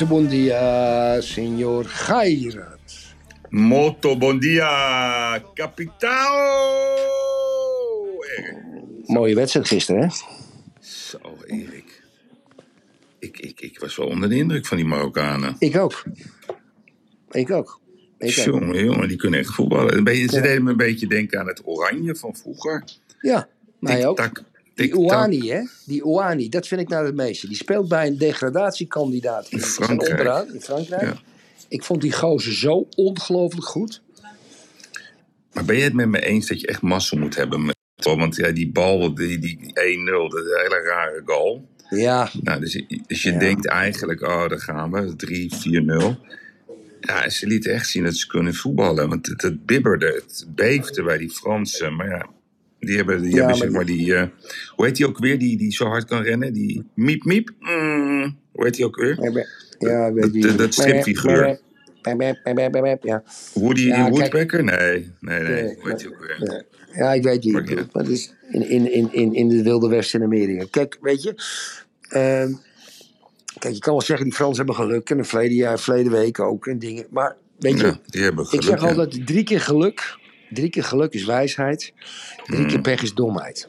Muito bom dia, senhor Gairat. Dia, capitao! Erik. Mooie wedstrijd gisteren, hè? Zo, Erik. Ik, ik, ik was wel onder de indruk van die Marokkanen. Ik ook. Ik ook. Ik ook. Jongen, jongen, die kunnen echt voetballen. Ze deden me een beetje denken aan het oranje van vroeger. Ja, mij ook. Die. Ouani, hè? Die Ouani, dat vind ik nou het meeste. Die speelt bij een degradatiekandidaat in, In Frankrijk. onderaan, in Frankrijk. Ja. Ik vond die gozer zo ongelooflijk goed. Maar ben je het met me eens dat je echt massa moet hebben? Met, want ja, die bal, die, die 1-0, dat is een hele rare goal. Ja, Nou, dus, dus je Ja. denkt eigenlijk, oh, daar gaan we, 3-4-0. Ja, ze lieten echt zien dat ze kunnen voetballen. Want het, het bibberde, het beefde bij die Fransen. Maar ja, die hebben, die Ja, hebben zeg maar die... eh, hoe heet die ook weer, die, die zo hard kan rennen? Die miep miep. Mm, hoe heet die ook weer? ja, weet Dat- wie- dat- dat stripfiguur. Ja. Woody Ja, Woodpecker? Nee, nee, nee. Hoe heet die ook weer? Ja. Ja, ik weet je Maar ja. is in, in, in, in, in de Wilde Westen in Amerika. Kijk, weet je. ehm, kijk, je kan wel zeggen, die Fransen hebben geluk. En de verleden jaar, verleden week ook. En dingen. Maar weet je, Ja, die hebben geluk. ik zeg ja. altijd: drie keer geluk. Drie keer geluk is wijsheid. Drie Hmm. keer pech is domheid.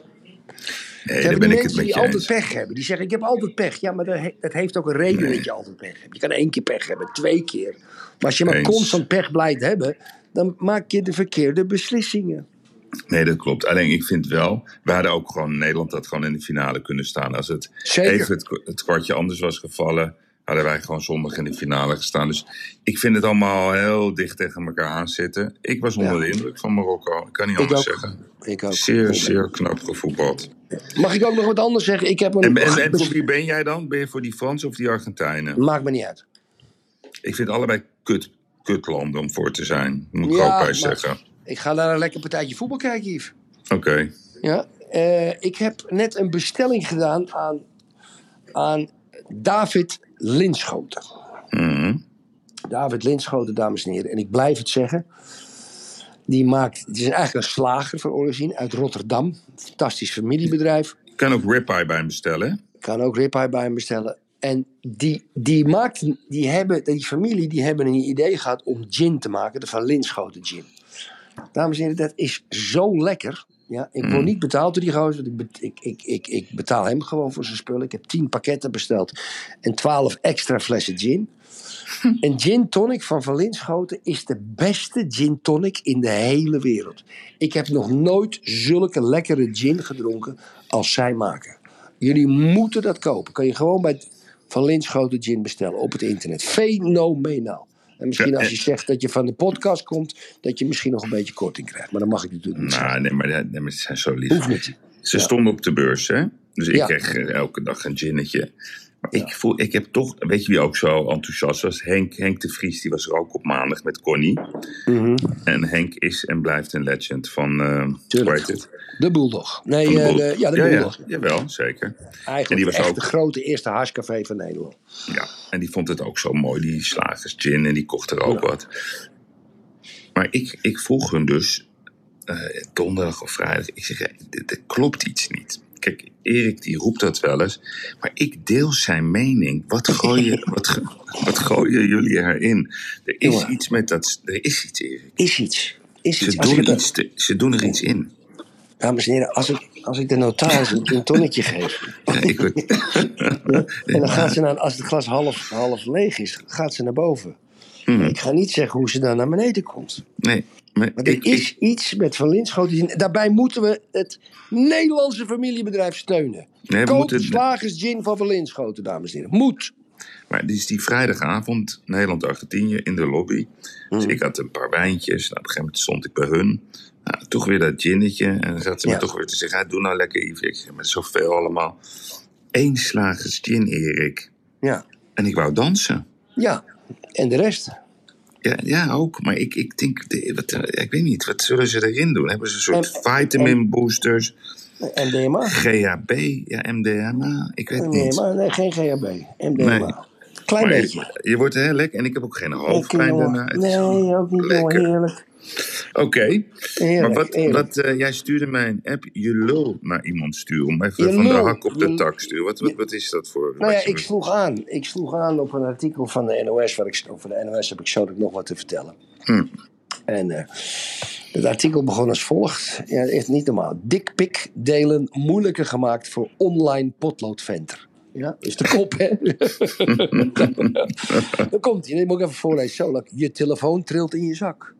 Nee, Er hebben die mensen die altijd eens. pech hebben. Die zeggen: Ik heb altijd pech. Ja, maar dat, he- dat heeft ook een reden Nee. dat je altijd pech hebt. Je kan één keer pech hebben, twee keer. Maar als je maar Eens. constant pech blijft hebben. dan maak je de verkeerde beslissingen. Nee, dat klopt. Alleen ik vind wel, we hadden ook gewoon Nederland dat gewoon in de finale kunnen staan. Als het Zeker. even het, het kwartje anders was gevallen, hadden wij gewoon zondag in de finale gestaan. Dus ik vind het allemaal heel dicht tegen elkaar aan zitten. Ik was onder de indruk van Marokko. Ik kan niet Ik anders ook. zeggen. Ik ook. Zeer, zeer knap gevoetbald. Mag ik ook nog wat anders zeggen? Ik heb een. En, en, en voor wie ben jij dan? Ben je voor die Fransen of die Argentijnen? Maakt me niet uit. Ik vind allebei kut, kutlanden om voor te zijn. Moet ik Ja, ook bij zeggen. Ik ga naar een lekker partijtje voetbal kijken, Yves. Oké. Ja. Eh, ik heb net een bestelling gedaan aan, aan David Linschoten. Mhm. David Linschoten, dames en heren. En ik blijf het zeggen. Die maakt, het is eigenlijk een slager van origine uit Rotterdam. Fantastisch familiebedrijf. Je kan ook ribeye bij hem bestellen. hè? Kan ook ribeye bij hem bestellen. En die, die, maakt, die, hebben, die familie die hebben een idee gehad om gin te maken. De Van Linschoten gin. Dames en heren, dat is zo lekker. Ja, ik word niet betaald door die gozer. want Ik, ik, ik, ik, ik betaal hem gewoon voor zijn spullen. Ik heb 10 pakketten besteld. En 12 extra flessen gin. Een gin tonic van Van Linschoten is de beste gin tonic in de hele wereld. Ik heb nog nooit zulke lekkere gin gedronken als zij maken. Jullie moeten dat kopen. Kan je gewoon bij Van Linschoten gin bestellen op het internet. Fenomenaal. En misschien als en- je zegt dat je van de podcast komt, dat je misschien nog een beetje korting krijgt. Maar dat mag ik natuurlijk niet. Nou, nee maar, nee, maar ze zijn zo lief. Ze stonden op de beurs, hè? Dus ik Ja. kreeg eh, elke dag een ginnetje. Ik, voel, ik heb toch, weet je wie ook zo enthousiast was? Henk, Henk de Vries, die was er ook op maandag met Connie. Mhm. En Henk is en blijft een legend van, eh hoe heet het? De Bulldog. Nee, de eh, de, ja, de ja, Bulldog. Ja, jawel, zeker. En die Eigenlijk was echt ook- de grote eerste harscafé van Nederland. Ja, en die vond het ook zo mooi, die slagers gin, en die kocht er ook wat. Maar ik, ik vroeg hun dus, eh, donderdag of vrijdag, ik zeg, er klopt iets niet. Kijk, Erik die roept dat wel eens, maar ik deel zijn mening. Wat gooien, wat, wat gooien jullie erin? Er is Jongen. iets met dat, er is iets, Erik. Is iets. Is Ze iets. Ik doen, het- iets te- ze doen er iets in. Dames en heren, als ik, als ik de notaris een, tonnetje geef. Ja, ik word- En dan gaat ze naar, als het glas half, half leeg is, gaat ze naar boven. Mhm. Ik ga niet zeggen hoe ze dan naar beneden komt. nee, Maar er ik, is ik, iets met Van Linschoten. Daarbij moeten we het Nederlandse familiebedrijf steunen. Nee, Koop moeten- slagers gin van Van Linschoten, dames en heren. Moet. Maar dit is die vrijdagavond, Nederland-Argentinië, in de lobby. Dus Mm. ik had een paar wijntjes. Nou, op een gegeven moment stond ik bij hun. Nou, toch weer dat ginnetje. En dan zat ze me toch weer te zeggen, ja, doe nou lekker Yves. Ik zeg, maar zoveel allemaal. één slagers gin, Erik. Ja. En ik wou dansen. Ja. En de rest? Ja, ja ook. Maar ik, ik denk, de- wat, eh, ik weet niet, wat zullen ze erin doen? Hebben ze een soort En- vitamin boosters? MDMA? GHB? Ja, MDMA? Ik weet Nee, niet. maar nee, geen GHB. MDMA. Nee. Klein Maar beetje. Je, je wordt heel lekker en ik heb ook geen hoofdpijn daarna. Het Nee, ook niet, lekker. Heerlijk. Oké, maar wat, eh, jij stuurde mij een app, je lul naar iemand sturen. Om even Je van de hak op de Je- tak sturen. Wat, wat, wat is dat voor... Nou ja, ik sloeg aan. Ik sloeg aan op een artikel van de NOS. Waar ik, over de NOS heb ik zo nog wat te vertellen. Hm. En eh, het artikel begon als volgt. Ja, echt niet normaal. Dikpik delen moeilijker gemaakt voor online potloodventer. Ja, is de kop, hè? Dan komt hij. Ik moet ik even voorlezen. Zo, je telefoon trilt in je zak.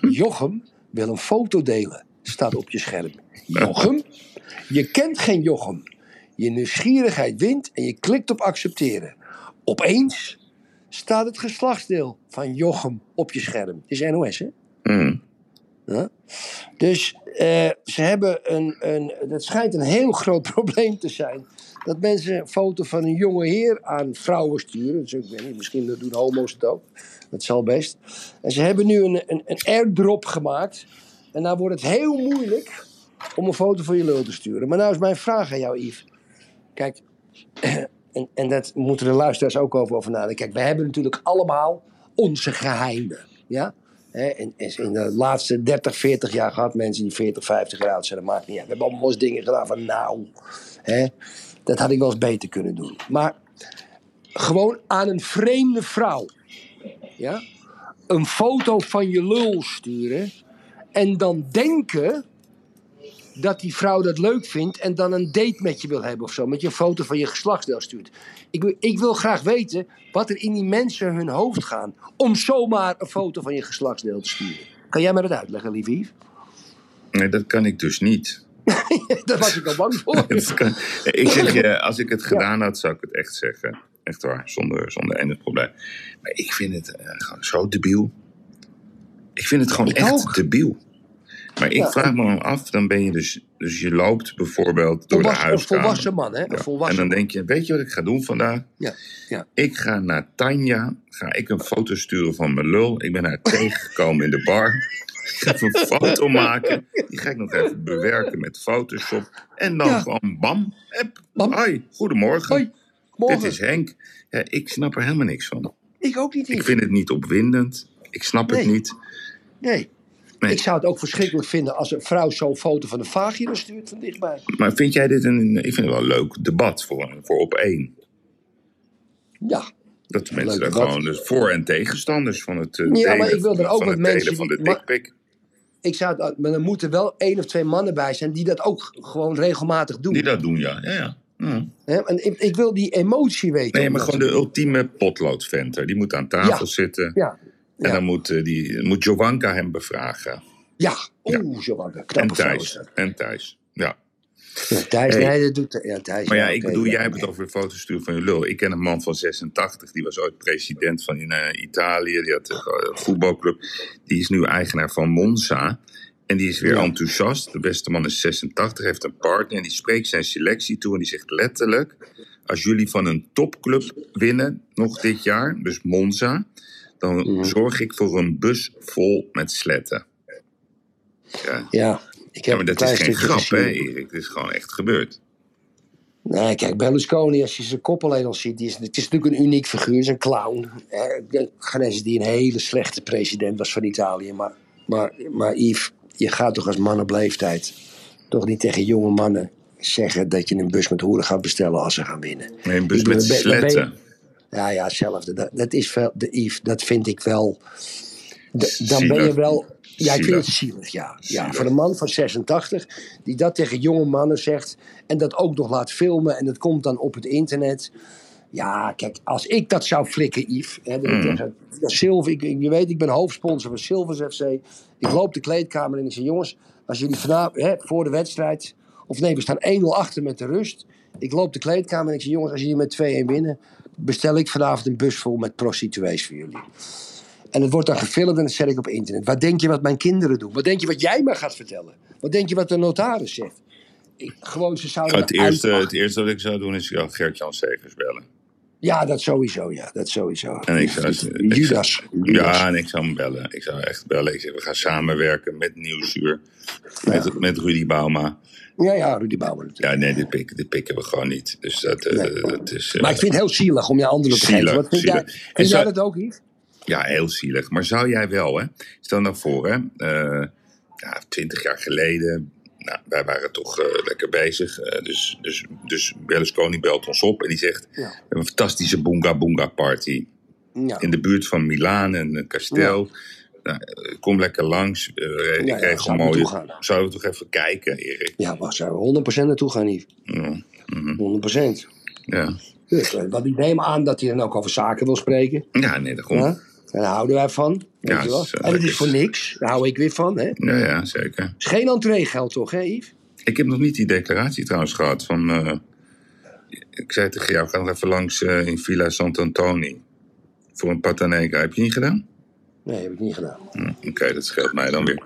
Jochem wil een foto delen. Staat op je scherm. Jochem? Je kent geen Jochem. Je nieuwsgierigheid wint en je klikt op accepteren. Opeens staat het geslachtsdeel van Jochem op je scherm. Het is NOS, hè? Hm. Ja? Dus eh, ze hebben een, een. Het schijnt een heel groot probleem te zijn. Dat mensen een foto van een jonge heer aan vrouwen sturen. Dus ik weet niet, misschien doen homo's het ook. Dat zal best. En ze hebben nu een, een, een airdrop gemaakt. En nou wordt het heel moeilijk om een foto van je lul te sturen. Maar nou is mijn vraag aan jou, Yves. Kijk, en, en dat moeten de luisteraars ook over, nadenken. Kijk, we hebben natuurlijk allemaal onze geheimen. Ja? En, in de laatste 30, 40 jaar gehad mensen die 40, 50 jaar zijn. Dat maakt niet uit. We hebben allemaal dingen gedaan van nou, hè, dat had ik wel eens beter kunnen doen. Maar gewoon aan een vreemde vrouw, ja, een foto van je lul sturen en dan denken dat die vrouw dat leuk vindt en dan een date met je wil hebben of zo. Met je een foto van je geslachtsdeel stuurt. Ik, wil- ik wil graag weten wat er in die mensen hun hoofd gaan om zomaar een foto van je geslachtsdeel te sturen. Kan jij me dat uitleggen, lieve? Nee, dat kan ik dus niet. Daar was ik al bang voor. Kan- ik zeg je, als ik het gedaan had, zou ik het echt zeggen. Echt waar, zonder, zonder enig probleem. Maar ik vind het eh, gewoon zo debiel. Ik vind het gewoon Ik echt ook. debiel. Maar ik Ja. vraag me dan af, dan ben je dus... Dus je loopt bijvoorbeeld door de Volwassen, een huiskamer. volwassen man, hè? Een Ja. En volwassen dan denk je, weet je wat ik ga doen vandaag? Ja, ja. Ik ga naar Tanja, ga ik een foto sturen van mijn lul. Ik ben haar tegengekomen in de bar. Ik ga even een foto maken. Die ga ik nog even bewerken met Photoshop. En dan Ja. gewoon bam, app. Bam. Hoi, goedemorgen. Hoi, morgen. Dit is Henk. Ja, ik snap er helemaal niks van. Ik ook niet, Ik vind het niet opwindend. Ik snap het niet. Nee. Nee. Ik zou het ook verschrikkelijk vinden als een vrouw zo'n foto van de vagina stuurt van dichtbij. Maar vind jij dit een... Ik vind het wel een leuk debat voor, voor op één. Ja, Dat de mensen daar gewoon dus voor- en tegenstanders van het eh, Ja, delen, maar ik wil er ook wat delen mensen van die- de dikpik. ik zou het, maar er moeten wel één of twee mannen bij zijn die dat ook gewoon regelmatig doen. Die dat doen, ja. ja, ja. En ik, ik wil die emotie weten. Nee, maar gewoon de ultieme potloodventer. Die moet aan tafel Ja. zitten. Ja, En dan moet, eh, die, moet Jovanka hem bevragen. ja. oeh, een En Thijs. En Thijs. Ja. Ja, Thijs, Hey. nee, dat doet ja, Thijs. Maar ja, ja, ik bedoel, jij hebt het over foto's sturen van je lul. Ik ken een man van 86, die was ooit president van in, eh, Italië. Die had een voetbalclub. Die is nu eigenaar van Monza. En die is weer enthousiast. De beste man is 86, heeft een partner. En die spreekt zijn selectie toe. En die zegt letterlijk: Als jullie van een topclub winnen, nog dit jaar, dus Monza. Dan zorg ik voor een bus vol met sletten. Ja, Ja, ik heb ja maar dat is geen grap, hè. Erik? Het is gewoon echt gebeurd. Nee, kijk, Berlusconi, als je zijn kop alleen al ziet, die is, het is natuurlijk een uniek figuur, is een clown. Eens die een hele slechte president was van Italië. Maar, maar, maar Yves, je gaat toch als man op leeftijd toch niet tegen jonge mannen zeggen dat je een bus met hoeren gaat bestellen als ze gaan winnen. Nee, een bus met sletten. Ja, ja, hetzelfde. Dat, dat is wel, de Yves, dat vind ik wel. dan ben je wel. Ja, ik vind het zielig, ja. ja. Voor een man van 86 die dat tegen jonge mannen zegt en dat ook nog laat filmen en dat komt dan op het internet. Ja, kijk, als ik dat zou flikken, Yves. Hè, ik Mm. tegen Silver, ik, ik- je weet, ik ben hoofdsponsor van Silvers FC. Ik loop de kleedkamer in en ik zeg: jongens, als jullie vanavond hè, voor de wedstrijd. Of nee, we staan 1-0 achter met de rust. Ik loop de kleedkamer en ik zeg: jongens, als jullie met 2-1 winnen, bestel ik vanavond een bus vol met prostituees voor jullie. En het wordt dan gefilmd en dat zet ik op internet. Wat denk je wat mijn kinderen doen? Wat denk je wat jij me gaat vertellen? Wat denk je wat de notaris zegt? ik- gewoon, ze zouden Het eerste, het eerste wat ik zou doen is ja, Gert-Jan Segers bellen. Ja, dat sowieso, ja, dat sowieso. En ik zou- Judas. Judas. Ja, en ik zou hem bellen. Ik zou echt bellen. Ik zeg, we gaan samenwerken met Nieuwsuur. Met, met Rudy Bauma. Ja, ja, Rudy Bauer natuurlijk. Ja, nee, dit, pikken, dit pikken we gewoon niet. Dus dat, eh, Nee. dat is... eh, Maar ik vind het heel zielig om je anderen te Zielig, geven. Wat vind jij. En jij zou- dat ook, Yves? Ja, heel zielig. Maar zou jij wel, hè? Stel nou voor, hè? eh, ja, twintig jaar geleden. Nou, wij waren toch eh, lekker bezig. eh, dus, dus, dus Berlusconi belt ons op en die zegt... Ja. We hebben een fantastische Boonga Boonga party. Ja. In de buurt van Milaan en een kasteel. Nou, eh, kom lekker langs. Ja, ik ja, regel zou mooie... gaan. Zouden we toch even kijken, Erik? Ja, waar zou we 100% naartoe gaan, Yves? Ja. mhm, 100%. ja. Dus, eh, want ik neem aan dat hij dan ook over zaken wil spreken. ja, nee, daarom. Ja? Ja, En daar houden wij van. Weet Ja, je wel? eh, en het is voor niks. Daar hou ik weer van. Hè? Het ja, zeker. is geen entreegeld toch, hè, Yves? Ik heb nog niet die declaratie trouwens gehad van... eh, ik zei tegen jou, ga nog even langs eh, in Villa Sant'Antoni. Voor een patanegra. Heb je niet gedaan? Nee, heb ik niet gedaan. Hm, Oké, dat scheelt mij dan weer.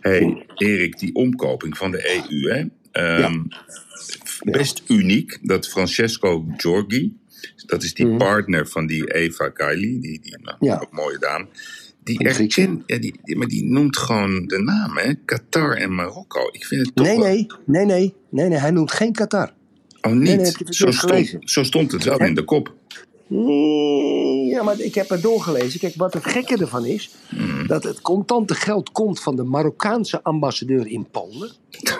hey, Erik, die omkoping van de EU, hè? Ehm, Best uniek dat Francesco Giorgi, dat is die Mhm. partner van die Eva Kaili, die, die nou, Ja. ook mooie dame. Die erkent, ja, die, die- maar die noemt gewoon de naam, hè? Qatar en Marokko. Ik vind het toch Nee, wel- nee, nee, nee, nee, nee. Hij noemt geen Qatar. Oh, niet. nee, zo, stond, zo stond het wel in de kop. Ja, maar ik heb het doorgelezen. Kijk, wat het gekke ervan is, Mm. dat het contante geld komt van de Marokkaanse ambassadeur in Polen.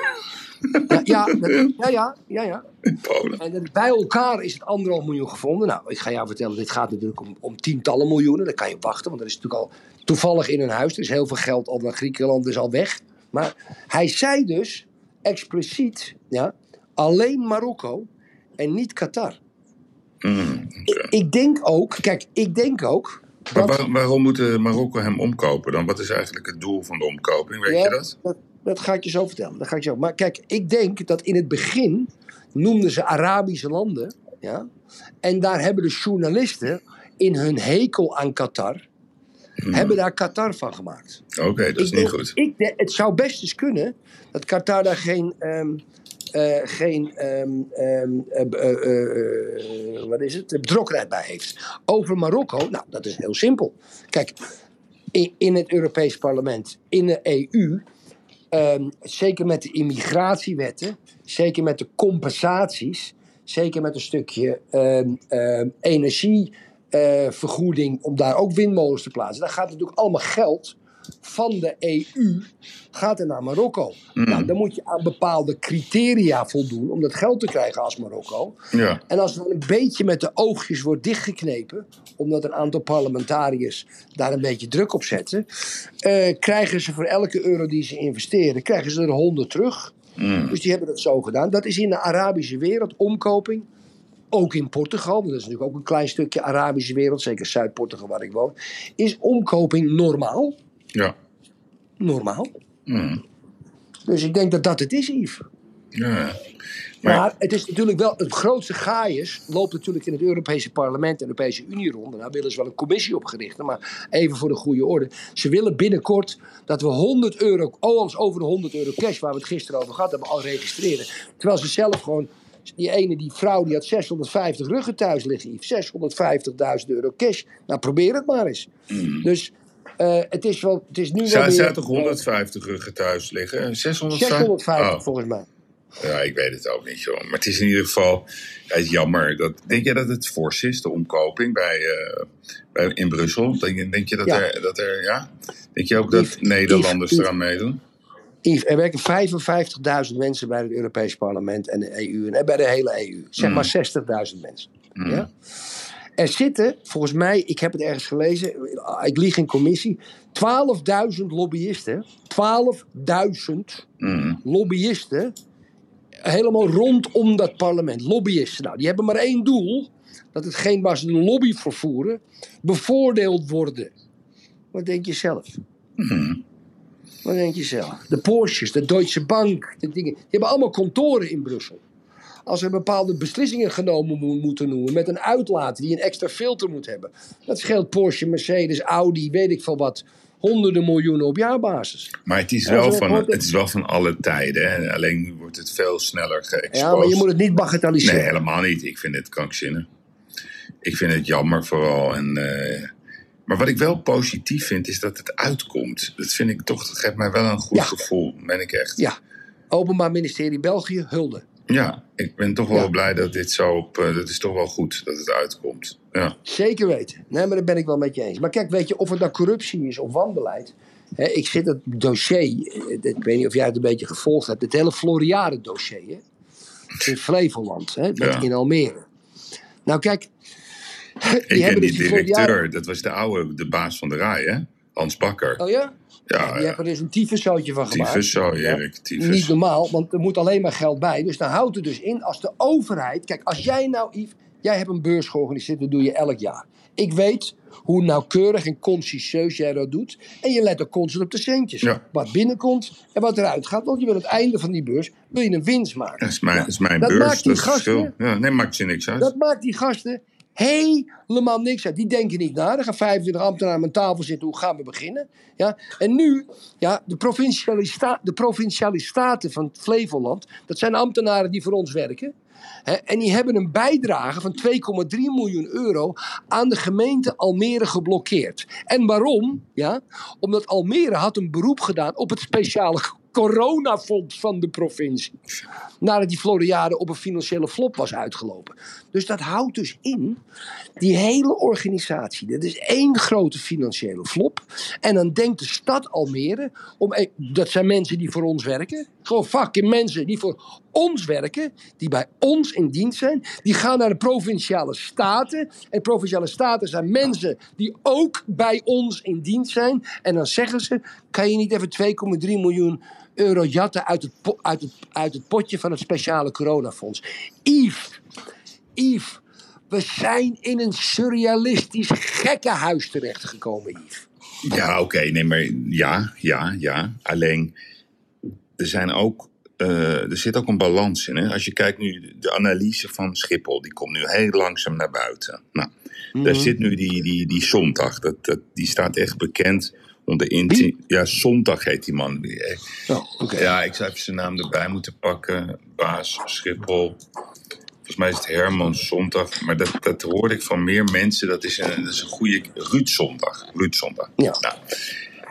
Ja, ja, dat- ja, ja, ja, ja. In Polen. En bij elkaar is het anderhalf miljoen gevonden. Nou, ik ga jou vertellen, dit gaat natuurlijk om, om tientallen miljoenen. Dan kan je wachten, want er is natuurlijk al toevallig in hun huis. Er is heel veel geld al naar Griekenland, is al weg. Maar hij zei dus expliciet, ja, alleen Marokko en niet Qatar. Mm. Ik denk ook, kijk, ik denk ook Maar dat... waarom moet Marokko hem omkopen dan? Wat is eigenlijk het doel van de omkoping? Weet Ja, je dat? Dat, dat ga ik je zo vertellen. Dat ga ik je zo. Maar kijk, ik denk dat in het begin noemden ze Arabische landen. Ja, en daar hebben de journalisten in hun hekel aan Qatar. Hebben daar Qatar van gemaakt. Oké, dat is Ik niet denk- goed. Ik, het zou best eens kunnen dat Qatar daar geen. ehm, eh, geen ehm, ehm, eh, eh, eh, eh, wat is het? betrokkenheid bij heeft. Over Marokko, nou, dat is heel simpel. Kijk, in, in het Europees Parlement, in de EU, ehm, zeker met de immigratiewetten, zeker met de compensaties, zeker met een stukje ehm, ehm, energievergoeding om daar ook windmolens te plaatsen. Daar gaat natuurlijk allemaal geld van de EU gaat er naar Marokko. Nou, dan moet je aan bepaalde criteria voldoen om dat geld te krijgen als Marokko. Ja. En als het dan een beetje met de oogjes wordt dichtgeknepen, omdat een aantal parlementariërs daar een beetje druk op zetten, eh, krijgen ze voor elke euro die ze investeren, krijgen ze er 100 terug. Mm. Dus die hebben dat zo gedaan. Dat is in de Arabische wereld omkoping. Ook in Portugal, want dat is natuurlijk ook een klein stukje Arabische wereld, zeker Zuid-Portugal waar ik woon. Is omkoping normaal? Ja. Normaal. Mm. Dus ik denk dat dat het is, Yves. ja. Maar, Maar- het is natuurlijk wel, het grootste gaaiers loopt natuurlijk in het Europese parlement en de Europese Unie rond. En daar willen ze wel een commissie opgericht. Maar even voor de goede orde. Ze willen binnenkort dat we 100 euro, alles over de 100 euro cash, waar we het gisteren over gehad hebben, al registreren. Terwijl ze zelf gewoon, die ene, die vrouw, die had 650 ruggen thuis liggen. Yves. 650.000 euro cash. Nou, probeer het maar eens. Dus eh, het is wel, het is nu toch 150 ruggen thuis liggen? 650? 650 Oh. volgens mij. Ja, ik weet het ook niet, joh. Maar het is in ieder geval ja, jammer. Dat, denk jij dat het fors is, de omkoping bij, eh, bij, in Brussel? Denk, denk je dat, Ja. er, dat er, ja? Denk je ook dat Yves, Nederlanders Yves, eraan meedoen? Yves, er werken 55.000 mensen bij het Europees Parlement en de EU. En bij de hele EU. Zeg maar 60.000 mensen. Ja? Er zitten, volgens mij, ik heb het ergens gelezen, ik lieg in commissie, 12.000 lobbyisten. 12.000 Mm. lobbyisten. Helemaal rondom dat parlement. Lobbyisten. Nou, die hebben maar één doel. Dat hetgeen waar ze de lobby voor voeren, bevoordeeld worden. Wat denk je zelf? Wat denk je zelf? De Porsches, de Deutsche Bank, de dingen. Die hebben allemaal kantoren in Brussel. Als er bepaalde beslissingen genomen mo- moeten noemen met een uitlaat die een extra filter moet hebben. Dat scheelt Porsche, Mercedes, Audi, weet ik veel wat. honderden miljoenen op jaarbasis. Maar het is, wel van, het. is wel van alle tijden. Hè? Alleen nu wordt het veel sneller geëxposed. Ja, maar je moet het niet bagatelliseren. Nee, helemaal niet. Ik vind het krankzinnig. Ik vind het jammer vooral. En, eh, maar wat ik wel positief vind, is dat het uitkomt. Dat vind ik toch, dat geeft mij wel een goed Ja. gevoel. Ben ik echt. Ja, Openbaar Ministerie België, hulde. Ja, ik ben toch wel Ja. blij dat dit zo op. eh, dat is toch wel goed dat het uitkomt. Ja. Zeker weten. Nee, maar daar ben ik wel met je eens. Maar kijk, weet je, of het nou corruptie is of wanbeleid. Hè, ik zit het dossier, eh, ik weet niet of jij het een beetje gevolgd hebt, het hele Floriade dossier. Hè, in Flevoland, hè, met, Ja. in Almere. Nou kijk, die Ik ken die Floriade... directeur, dat was de oude, de baas van de RAI, hè? Hans Bakker. Oh ja? Ja, Die ja. hebben er dus een tyfuszootje van gemaakt. Tyfus zo, Ja. Erik. Tyfus. Niet normaal, want er moet alleen maar geld bij. Dus dan houdt het dus in als de overheid. Kijk, als jij nou, Yves, jij hebt een beurs georganiseerd, dat doe je elk jaar. Ik weet hoe nauwkeurig en consciëntieus jij dat doet. En je let ook constant op de centjes. Ja. Wat binnenkomt en wat eruit gaat. Want je wil aan het einde van die beurs wil je een winst maken. Dat is mijn, dat is mijn Dat beurs, maakt dat die gasten- Ja, nee, maakt je niks uit. Dat maakt die gasten helemaal niks uit. Die denken niet na. Er gaan 25 ambtenaren aan tafel zitten. Hoe gaan we beginnen? Ja? En nu, ja, de, provinciale de provinciale staten van Flevoland. Dat zijn ambtenaren die voor ons werken. En die hebben een bijdrage van 2,3 miljoen euro aan de gemeente Almere geblokkeerd. En waarom? Ja, omdat Almere had een beroep gedaan op het speciale coronafonds van de provincie. Nadat die Floriade op een financiële flop was uitgelopen. Dus dat houdt dus in, die hele organisatie, dat is één grote financiële flop. En dan denkt de stad Almere, om, e- dat zijn mensen die voor ons werken. Gewoon fucking mensen die voor ons werken, die bij ons in dienst zijn. Die gaan naar de provinciale staten. En provinciale staten zijn mensen die ook bij ons in dienst zijn. En dan zeggen ze, kan je niet even 2,3 miljoen euro jatten uit het, uit, het, uit het potje van het speciale coronafonds. Yves, Yves, we zijn in een surrealistisch gekkenhuis terechtgekomen, Yves. Ja, oké, nee, maar ja, ja, ja. Alleen, er zijn ook, eh, er zit ook een balans in. Hè? Als je kijkt nu, de analyse van Schiphol, die komt nu heel langzaam naar buiten. Nou, daar zit nu die, die, die zondag, dat, dat, die staat echt bekend onder inti-? Ja, zondag heet die man. Die- Oh. Ja, ik zou even zijn naam erbij moeten pakken. Baas Schiphol. Volgens mij is het Herman Zondag. Maar dat, dat hoorde ik van meer mensen. Dat is een, dat is een goede... Ruud Zondag. Ruud Zondag. Ja. Nou,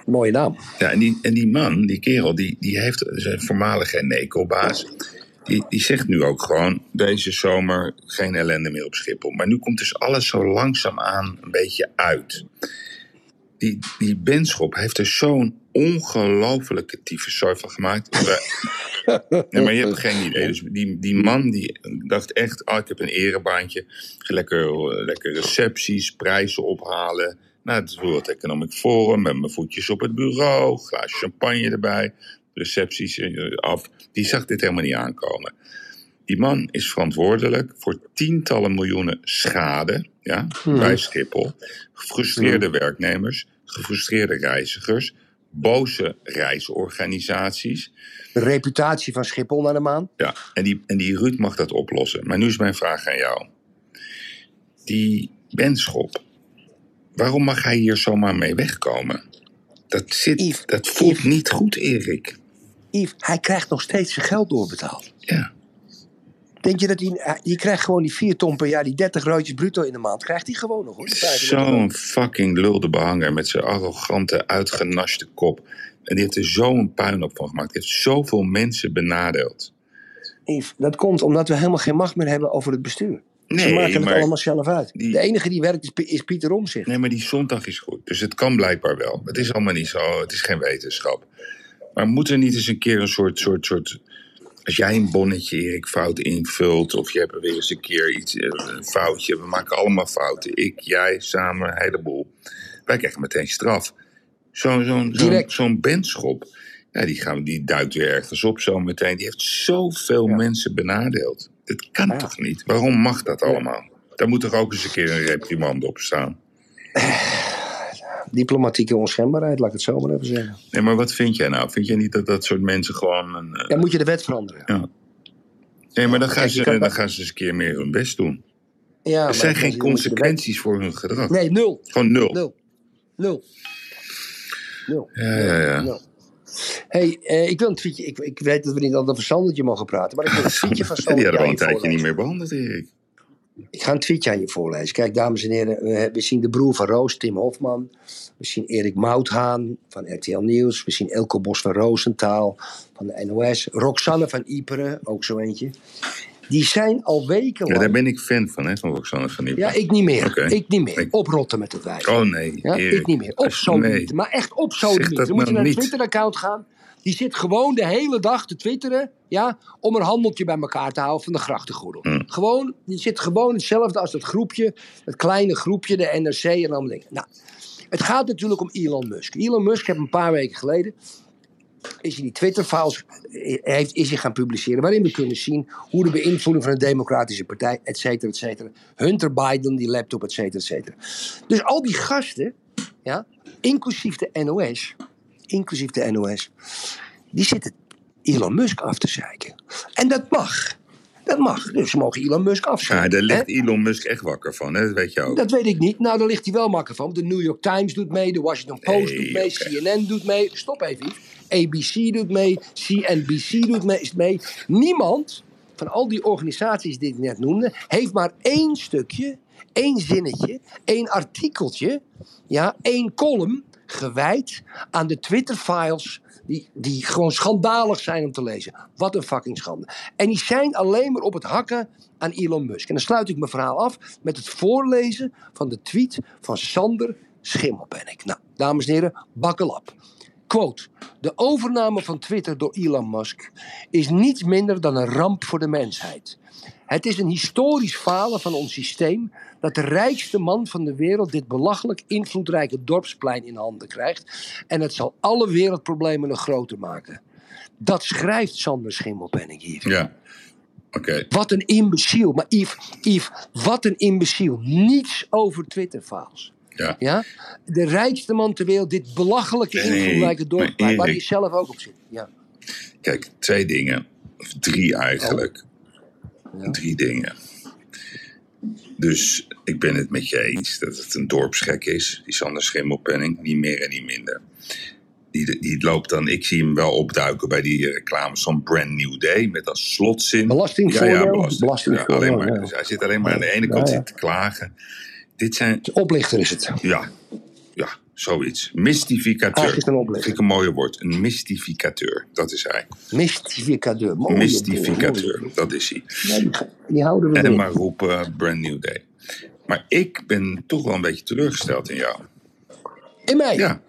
Mooie naam. ja, en, die, en die man, die kerel, die, die heeft een voormalige Eneco-baas. Die, die zegt nu ook gewoon, deze zomer geen ellende meer op Schiphol. Maar nu komt dus alles zo langzaam aan een beetje uit. Die, die Benschop heeft er zo'n ongelofelijke tyfuszooi van gemaakt. Nee, maar je hebt geen idee. Dus die, die man die dacht echt, oh, ik heb een erebaantje. Lekker, lekker recepties, prijzen ophalen. Nou, het World Economic Forum met mijn voetjes op het bureau. Glaas champagne erbij. Recepties eh, af. Die zag dit helemaal niet aankomen. Die man is verantwoordelijk voor tientallen miljoenen schade ja, bij Schiphol. Gefrustreerde werknemers, gefrustreerde reizigers, boze reisorganisaties. De reputatie van Schiphol naar de maan. Ja, en die, en die Ruud mag dat oplossen. Maar nu is mijn vraag aan jou. Die Benschop, waarom mag hij hier zomaar mee wegkomen? Dat, zit, Yves, dat voelt Yves. niet goed, Erik. Yves, hij krijgt nog steeds zijn geld doorbetaald. Ja. Denk je dat hij, hij- die krijgt gewoon die 4 ton per jaar, die 30 roodjes bruto in de maand, krijgt hij gewoon nog hoor. die 35 Zo'n fucking lulde behanger met zijn arrogante, uitgenaschte kop. En die heeft er zo'n puinhoop van gemaakt. Die heeft zoveel mensen benadeeld. Yves, dat komt omdat we helemaal geen macht meer hebben over het bestuur. Ze Nee, maken het allemaal zelf uit. die- De enige die werkt is Pieter Omzicht. Nee, maar die zondag is goed. Dus het kan blijkbaar wel. Het is allemaal niet zo. Het is geen wetenschap. Maar moet er niet eens een keer een soort, soort, soort... Als jij een bonnetje, Erik, fout invult... of je hebt weer eens een keer iets, eh, een foutje... we maken allemaal fouten. Ik, jij, samen, een heleboel. Wij krijgen meteen straf. Zo'n zo'n zo'n benschop... Ja, die, gaan, die duikt weer ergens op zo meteen. Die heeft zoveel mensen benadeeld. Dat kan Ja. toch niet? Waarom mag dat allemaal? Daar moet toch ook eens een keer een reprimande op staan? Diplomatieke onschendbaarheid, laat ik het zo maar even zeggen. Nee, maar wat vind jij nou? Vind jij niet dat dat soort mensen gewoon een... eh, Dan moet je de wet veranderen. ja. Nee, maar dan gaan, Kijk, ze, dan gaan ze eens een keer meer hun best doen. Ja, er zijn geen consequenties voor hun gedrag. Nee, nul. Gewoon nul. Nul. Nul. Nul. Ja, ja, ja. Nul. hey, eh, ik wil een tweetje. Ik, ik weet dat we niet altijd over Sandertje mogen praten, maar ik wil een tweetje van Die Sandertje hadden we al een je tijdje niet meer behandeld, Erik. Ik ga een tweetje aan je voorlezen. Kijk, dames en heren, we, zien de broer van Roos, Tim Hofman. We zien Erik Mouthaan van RTL Nieuws. We zien Elko Bos van Roosentaal van de NOS. Roxanne van Iperen, ook zo eentje. Die zijn al weken Ja, daar lang... ben ik fan van, hè, van Roxanne van Ieper. Ja, ik niet meer. Ik niet meer. Ik- Oprotten met het wijf. Oh nee, Ja, ik niet meer. Op zo Nee. niet. Maar echt op zo Zeg niet. Dan moet je naar een niet. Twitter-account gaan. Die zit gewoon de hele dag te twitteren. Ja, om een handeltje bij elkaar te houden van de grachtengordel. Hm. Gewoon, die zit gewoon hetzelfde als dat groepje. Het kleine groepje, de NRC en allemaal dingen. Nou, het gaat natuurlijk om Elon Musk. Elon Musk heb een paar weken geleden is hij die Twitter-files eh, heeft, is hij gaan publiceren. Waarin we kunnen zien hoe de beïnvloeding van de Democratische Partij, et cetera, et cetera. Hunter Biden, die laptop, et cetera, et cetera. Dus al die gasten, ja, inclusief de NOS, inclusief de NOS, die zitten Elon Musk af te zeiken. En dat mag. Dat mag. Dus ze mogen Elon Musk Ja, afzeiken. daar ligt hè? Elon Musk echt wakker van, hè? dat weet je ook. Dat weet ik niet. Nou, daar ligt hij wel makkelijk van. De New York Times doet mee, de Washington Post Nee, doet mee. CNN doet mee. Stop even. ABC doet mee, CNBC doet mee, is mee. Niemand van al die organisaties die ik net noemde, heeft maar één stukje, één zinnetje, één artikeltje, ja, één column gewijd aan de Twitter-files die, die gewoon schandalig zijn om te lezen. Wat een fucking schande. En die zijn alleen maar op het hakken aan Elon Musk. En dan sluit ik mijn verhaal af met het voorlezen van de tweet van Sander Schimmelpenninck. Nou, dames en heren, bakkel op. Quote, de overname van Twitter door Elon Musk is niets minder dan een ramp voor de mensheid. Het is een historisch falen van ons systeem dat de rijkste man van de wereld dit belachelijk invloedrijke dorpsplein in handen krijgt. En het zal alle wereldproblemen nog groter maken. Dat schrijft Sander Schimmelpenninck hier. Ja, oké. Wat een imbeciel. Maar Yves, Yves, wat een imbeciel. Niets over Twitter-files. Ja. Ja? De rijkste man ter wereld, dit belachelijke Nee, invloedrijke dorpsplein, maar waar hij zelf ook op zit. Ja. Kijk, twee dingen. Of drie eigenlijk. Oh. Ja. Drie dingen. Dus ik ben het met je eens dat het een dorpsgek is, die Sander Schimmelpenning, niet meer en niet minder. Die, die loopt dan, ik zie hem wel opduiken bij die reclames van Brand New Day met als slotzin. Belastingvoordeel, Ja, ja, belasting. Ja, alleen maar. Dus hij zit alleen maar aan de ene kant Ja, ja. zit te klagen. Dit zijn, Oplichter is het. ja, zoiets. Mystificateur. Eigenlijk het een oplichter. Vind ik een mooie woord. Een mystificateur, dat is hij. Mystificateur. Mooie Mystificateur, dat is hij. Ja, die, die houden we En erin. maar roepen Brand New Day. Maar ik ben toch wel een beetje teleurgesteld in jou. In mij. Ja.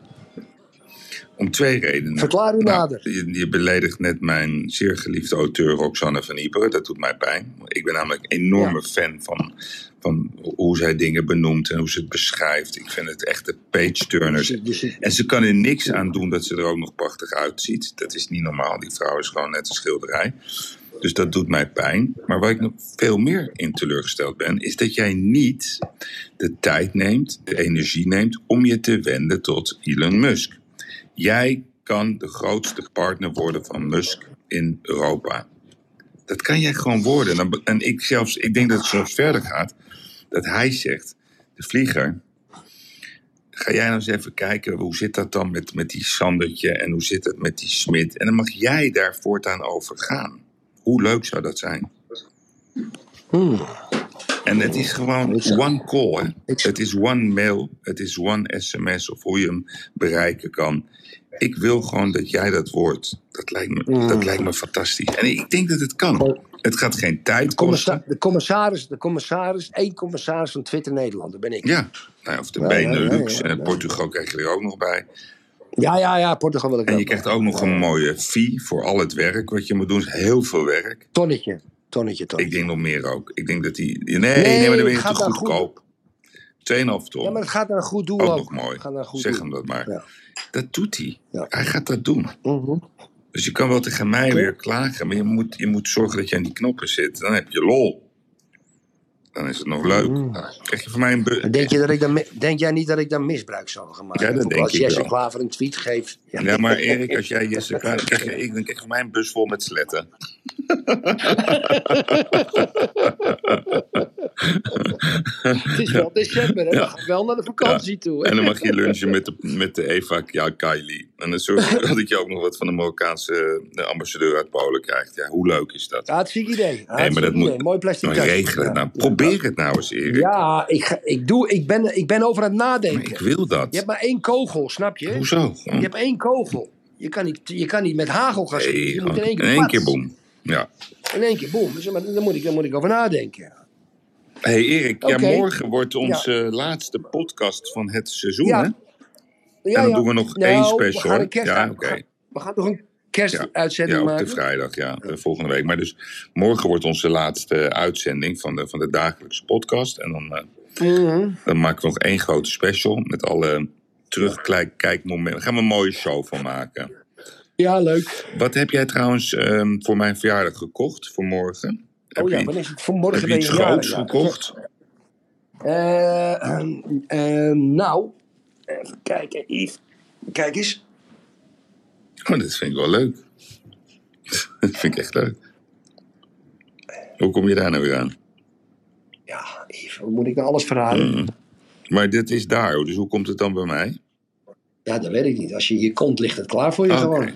Om twee redenen. Verklaar u Nou, nader. Je, je beledigt net mijn zeer geliefde auteur Roxanne van Iperen. Dat doet mij pijn. Ik ben namelijk een enorme fan van, van hoe zij dingen benoemt en hoe ze het beschrijft. Ik vind het echt de page-turners. Dus- dus- En ze kan er niks aan doen dat ze er ook nog prachtig uitziet. Dat is niet normaal. Die vrouw is gewoon net een schilderij. Dus dat doet mij pijn. Maar waar ik nog veel meer in teleurgesteld ben, is dat jij niet de tijd neemt, de energie neemt om je te wenden tot Elon Musk. Jij kan de grootste partner worden van Musk in Europa. Dat kan jij gewoon worden. En ik, zelfs, ik denk dat het zelfs verder gaat. Dat hij zegt, de vlieger, ga jij nou eens even kijken, hoe zit dat dan met, met die Sandertje en hoe zit het met die Smit? En dan mag jij daar voortaan over gaan. Hoe leuk zou dat zijn? Hmm. En het is gewoon one call. Hè? Het is one mail, het is one sms of hoe je hem bereiken kan. Ik wil gewoon dat jij dat wordt. Dat lijkt me, Mm. dat lijkt me fantastisch. En ik denk dat het kan. Oh. Het gaat geen tijd kosten. de commissaris, de commissaris, één commissaris van Twitter Nederland, dat ben ik. Ja, nou, of de Ja, Benelux ja, ja, en ja. Portugal krijg je er ook nog bij. Ja, ja, ja, Portugal wil ik En je ook. krijgt ook nog een mooie fee voor al het werk wat je moet doen. Heel veel werk. Tonnetje, tonnetje, Ik denk nog meer ook. Ik denk dat die. Nee, nee, Nee, maar dan ben je te goedkoop. 2,5 ton. Ja, maar het gaat naar een goed doel ook ook. nog mooi. Gaat naar goed zeg doel. hem dat maar. Ja. Dat doet hij. Ja. Hij gaat dat doen. Mhm. Dus je kan wel tegen mij weer klagen, maar je moet, je moet zorgen dat je aan die knoppen zit. Dan heb je lol. Dan is het nog leuk. Mm. Krijg je van mij een. Denk, je dat ik dan, denk jij niet dat ik daar misbruik zou gaan maken? Ja, dat denk als ik Jesse wel. Klaver een tweet geeft. Ja, maar Erik, als jij Jesse Klaver- krijg je, ik, dan krijg je van mij een bus vol met sletten. Het is wel december, hè? We gaan wel naar de vakantie toe. hè? En dan mag je lunchen met de, met de Eva ja, Kylie. En dan zorg je dat je ook nog wat van de Marokkaanse ambassadeur uit Polen krijgt. Ja, hoe leuk is dat? Hartstikke idee. Nee, maar dat moet. Mooi plastic Maar tasje. regel het Ja. nou. Probeer het nou eens, Erik. Ja, ik, ga- ik, doe, ik, ben, ik ben over aan het Maar nadenken. ik wil dat. Je hebt maar één kogel, snap je? Hoezo? Je hebt één kogel. Je kan niet, je kan niet met hagel gaan schieten. Je moet in één keer, in één pats. keer boem. Ja. In één keer. Dus, maar daar, moet ik, daar moet ik over nadenken. Hey Erik, ja, morgen wordt onze laatste podcast van het seizoen, Ja. hè? Ja, en dan doen we nog Nou, één We special. gaan een hè? kerst, ja, we gaan- we gaan toch een kerstuitzending ja, op maken? de vrijdag, ja, de volgende week. Maar dus morgen wordt onze laatste uitzending van de, van de dagelijkse podcast. En dan, eh, Mhm. dan maken we nog één grote special met alle terugkijkmomenten. Daar gaan we een mooie show van maken. Ja, leuk. Wat heb jij trouwens ehm, voor mijn verjaardag gekocht voor morgen? Oh ja, wanneer is het? Vanmorgen heb je iets groots ja. gekocht? Eh, ehm, ehm, nou, even kijken. Yves. Kijk eens. Oh, dat vind ik wel leuk. dat vind ik echt leuk. Hoe kom je daar nou weer aan? Ja, Yves, hoe moet ik nou alles verhalen? Mm. Maar dit is daar, dus hoe komt het dan bij mij? Ja, dat weet ik niet. Als je hier komt, ligt het klaar voor je gewoon.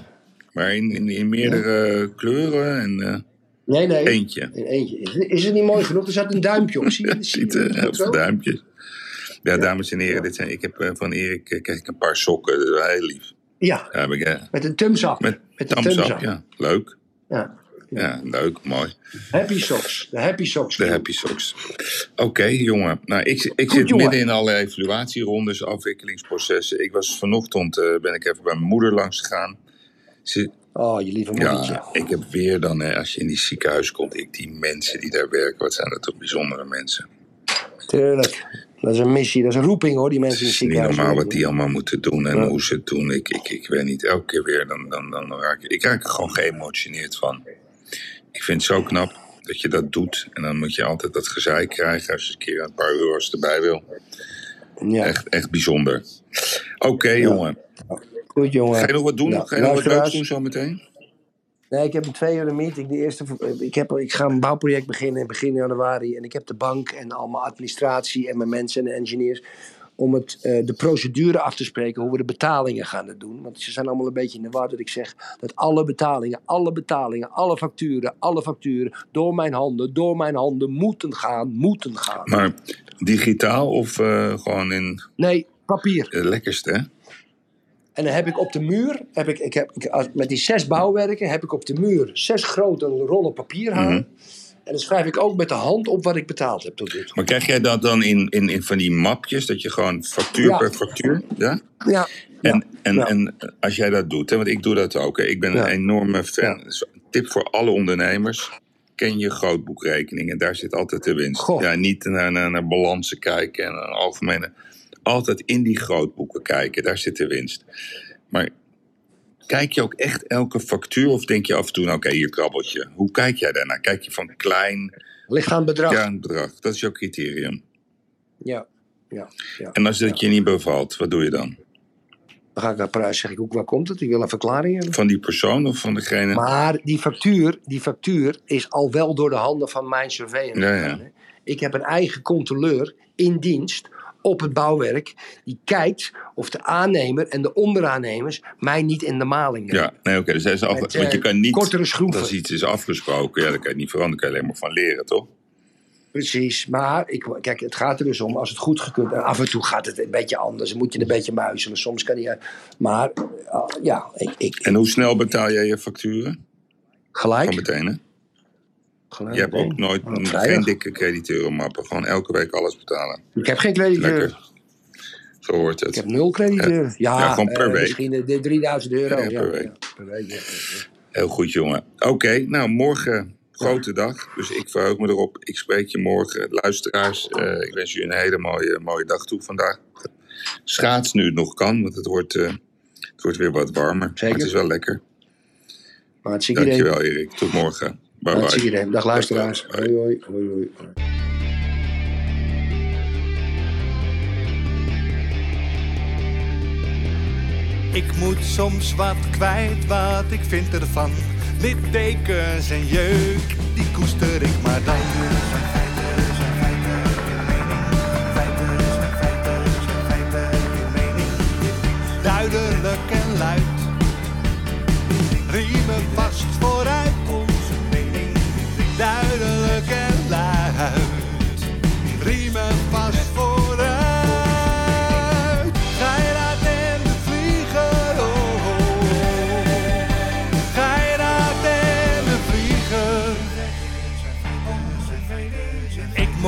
Maar in, in, in meerdere kleuren en eh, Nee, nee. eentje. In eentje. Is, is het niet mooi genoeg? Er zat een duimpje op. Zie je, zie Ziet je dat heel zo? veel duimpjes. Ja, dames en heren, dit zijn, ik heb eh, van Erik eh, krijg ik een paar sokken. Dat is heel lief. Ja, Ja, heb ik, eh, met een thumbs up. met Met een thumbs thumbs up, ja. Leuk. Ja. Ja, leuk, mooi. Happy socks. De happy socks. De happy socks. Oké, jongen. Nou, ik, ik Goed, zit jongen. midden in alle evaluatierondes, afwikkelingsprocessen. Ik was vanochtend, eh, ben ik even bij mijn moeder langs gegaan. Ze, Oh, je lieve moedertje. ja, ik heb weer dan, eh, als je in die ziekenhuis komt, ik, die mensen die daar werken, wat zijn dat toch bijzondere mensen. Tuurlijk. Dat is een missie. Dat is een roeping hoor, die mensen Het in het is niet ziekenhuis. normaal wat die allemaal moeten doen en Ja. hoe ze het doen. Ik, ik, ik weet niet, elke keer weer, dan, dan, dan raak ik, ik raak er gewoon geëmotioneerd van. Ik vind het zo knap dat je dat doet. En dan moet je altijd dat gezeik krijgen als je een keer een paar euro's erbij wil. Ja, Echt, echt bijzonder. Oké, jongen. Goed jongen. Ga je nog wat doen? Nou, Ga je nog wat leuks doen zo meteen? Nee, ik heb een twee uur een meeting. De eerste, ik, heb, ik ga een bouwproject beginnen in begin januari. En ik heb de bank en allemaal administratie en mijn mensen en de engineers. Om het, eh, de procedure af te spreken, hoe we de betalingen gaan doen. Want ze zijn allemaal een beetje in de war dat ik zeg dat alle betalingen, alle betalingen, alle facturen, alle facturen door mijn handen, door mijn handen moeten gaan, moeten gaan. Maar digitaal of eh, gewoon in Nee, papier. het lekkerste, hè? En dan heb ik op de muur, heb ik, ik heb, ik, met die zes bouwwerken, heb ik op de muur zes grote rollen papier hangen. Mhm. En dan schrijf ik ook met de hand op wat ik betaald heb tot toe. Maar krijg jij dat dan in, in, in van die mapjes, dat je gewoon factuur Ja. per factuur, ja? Ja, En, en, Ja. en als jij dat doet, hè, want ik doe dat ook, hè, ik ben een enorme fan. Dus tip voor alle ondernemers, ken je grootboekrekening en daar zit altijd de winst. Goh. Ja, niet naar, naar, naar balansen kijken en een algemene. Altijd in die grootboeken kijken, daar zit de winst. Maar kijk je ook echt elke factuur of denk je af en toe, nou, oké, hier krabbeltje. Hoe kijk jij daarnaar? Kijk je van klein, ligt aan het bedrag. ja, Ja, bedrag. Dat is jouw criterium. ja, ja. En als het je niet bevalt, wat doe je dan? Dan ga ik naar prijs, zeg ik ook, waar komt het? Ik wil een verklaring hebben. Van die persoon of van degene? Maar die factuur, die factuur is al wel door de handen van mijn Ja, ja. hè. Ik heb een eigen controleur in dienst op het bouwwerk. Die kijkt of de aannemer en de onderaannemers mij niet in de maling hebben. Ja, nee, oké. dus hij is af, Met, want je eh, kan niet. kortere schroeven. Als iets is afgesproken, ja, dan kan je niet veranderen. Daar kan je alleen maar van leren, toch? Precies, maar ik, kijk, het gaat er dus om als het goed gekund en af en toe gaat het een beetje anders. Dan moet je een beetje muizelen. Soms kan je. Maar uh, ja, ik, ik, En hoe snel betaal jij je facturen? gelijk. Van meteen, hè? Gelijk Je hebt ook nooit geen dikke crediteurenmappen. Gewoon elke week alles betalen. Ik heb geen crediteur. Zo hoort Ik het. heb nul crediteur. Ja, Ja, gewoon per eh, week. Misschien de, de 3000 euro. Ja, Ja, per week. per. Heel goed, jongen. Oké, nou, morgen grote dag. Dus ik verheug me erop. Ik spreek je morgen. Luisteraars, eh, ik wens jullie een hele mooie, mooie dag toe vandaag. Schaats nu het nog kan, want het wordt, eh, het wordt weer wat warmer. Maar Zeker. het is wel lekker. Maar het zie idee. Dankjewel, Erik. Tot morgen. Bye Dag luisteraars. Hoi, hoi, hoi, hoi. Ik moet soms wat kwijt, wat ik vind ervan. Littekens en jeuk, die koester ik maar dan.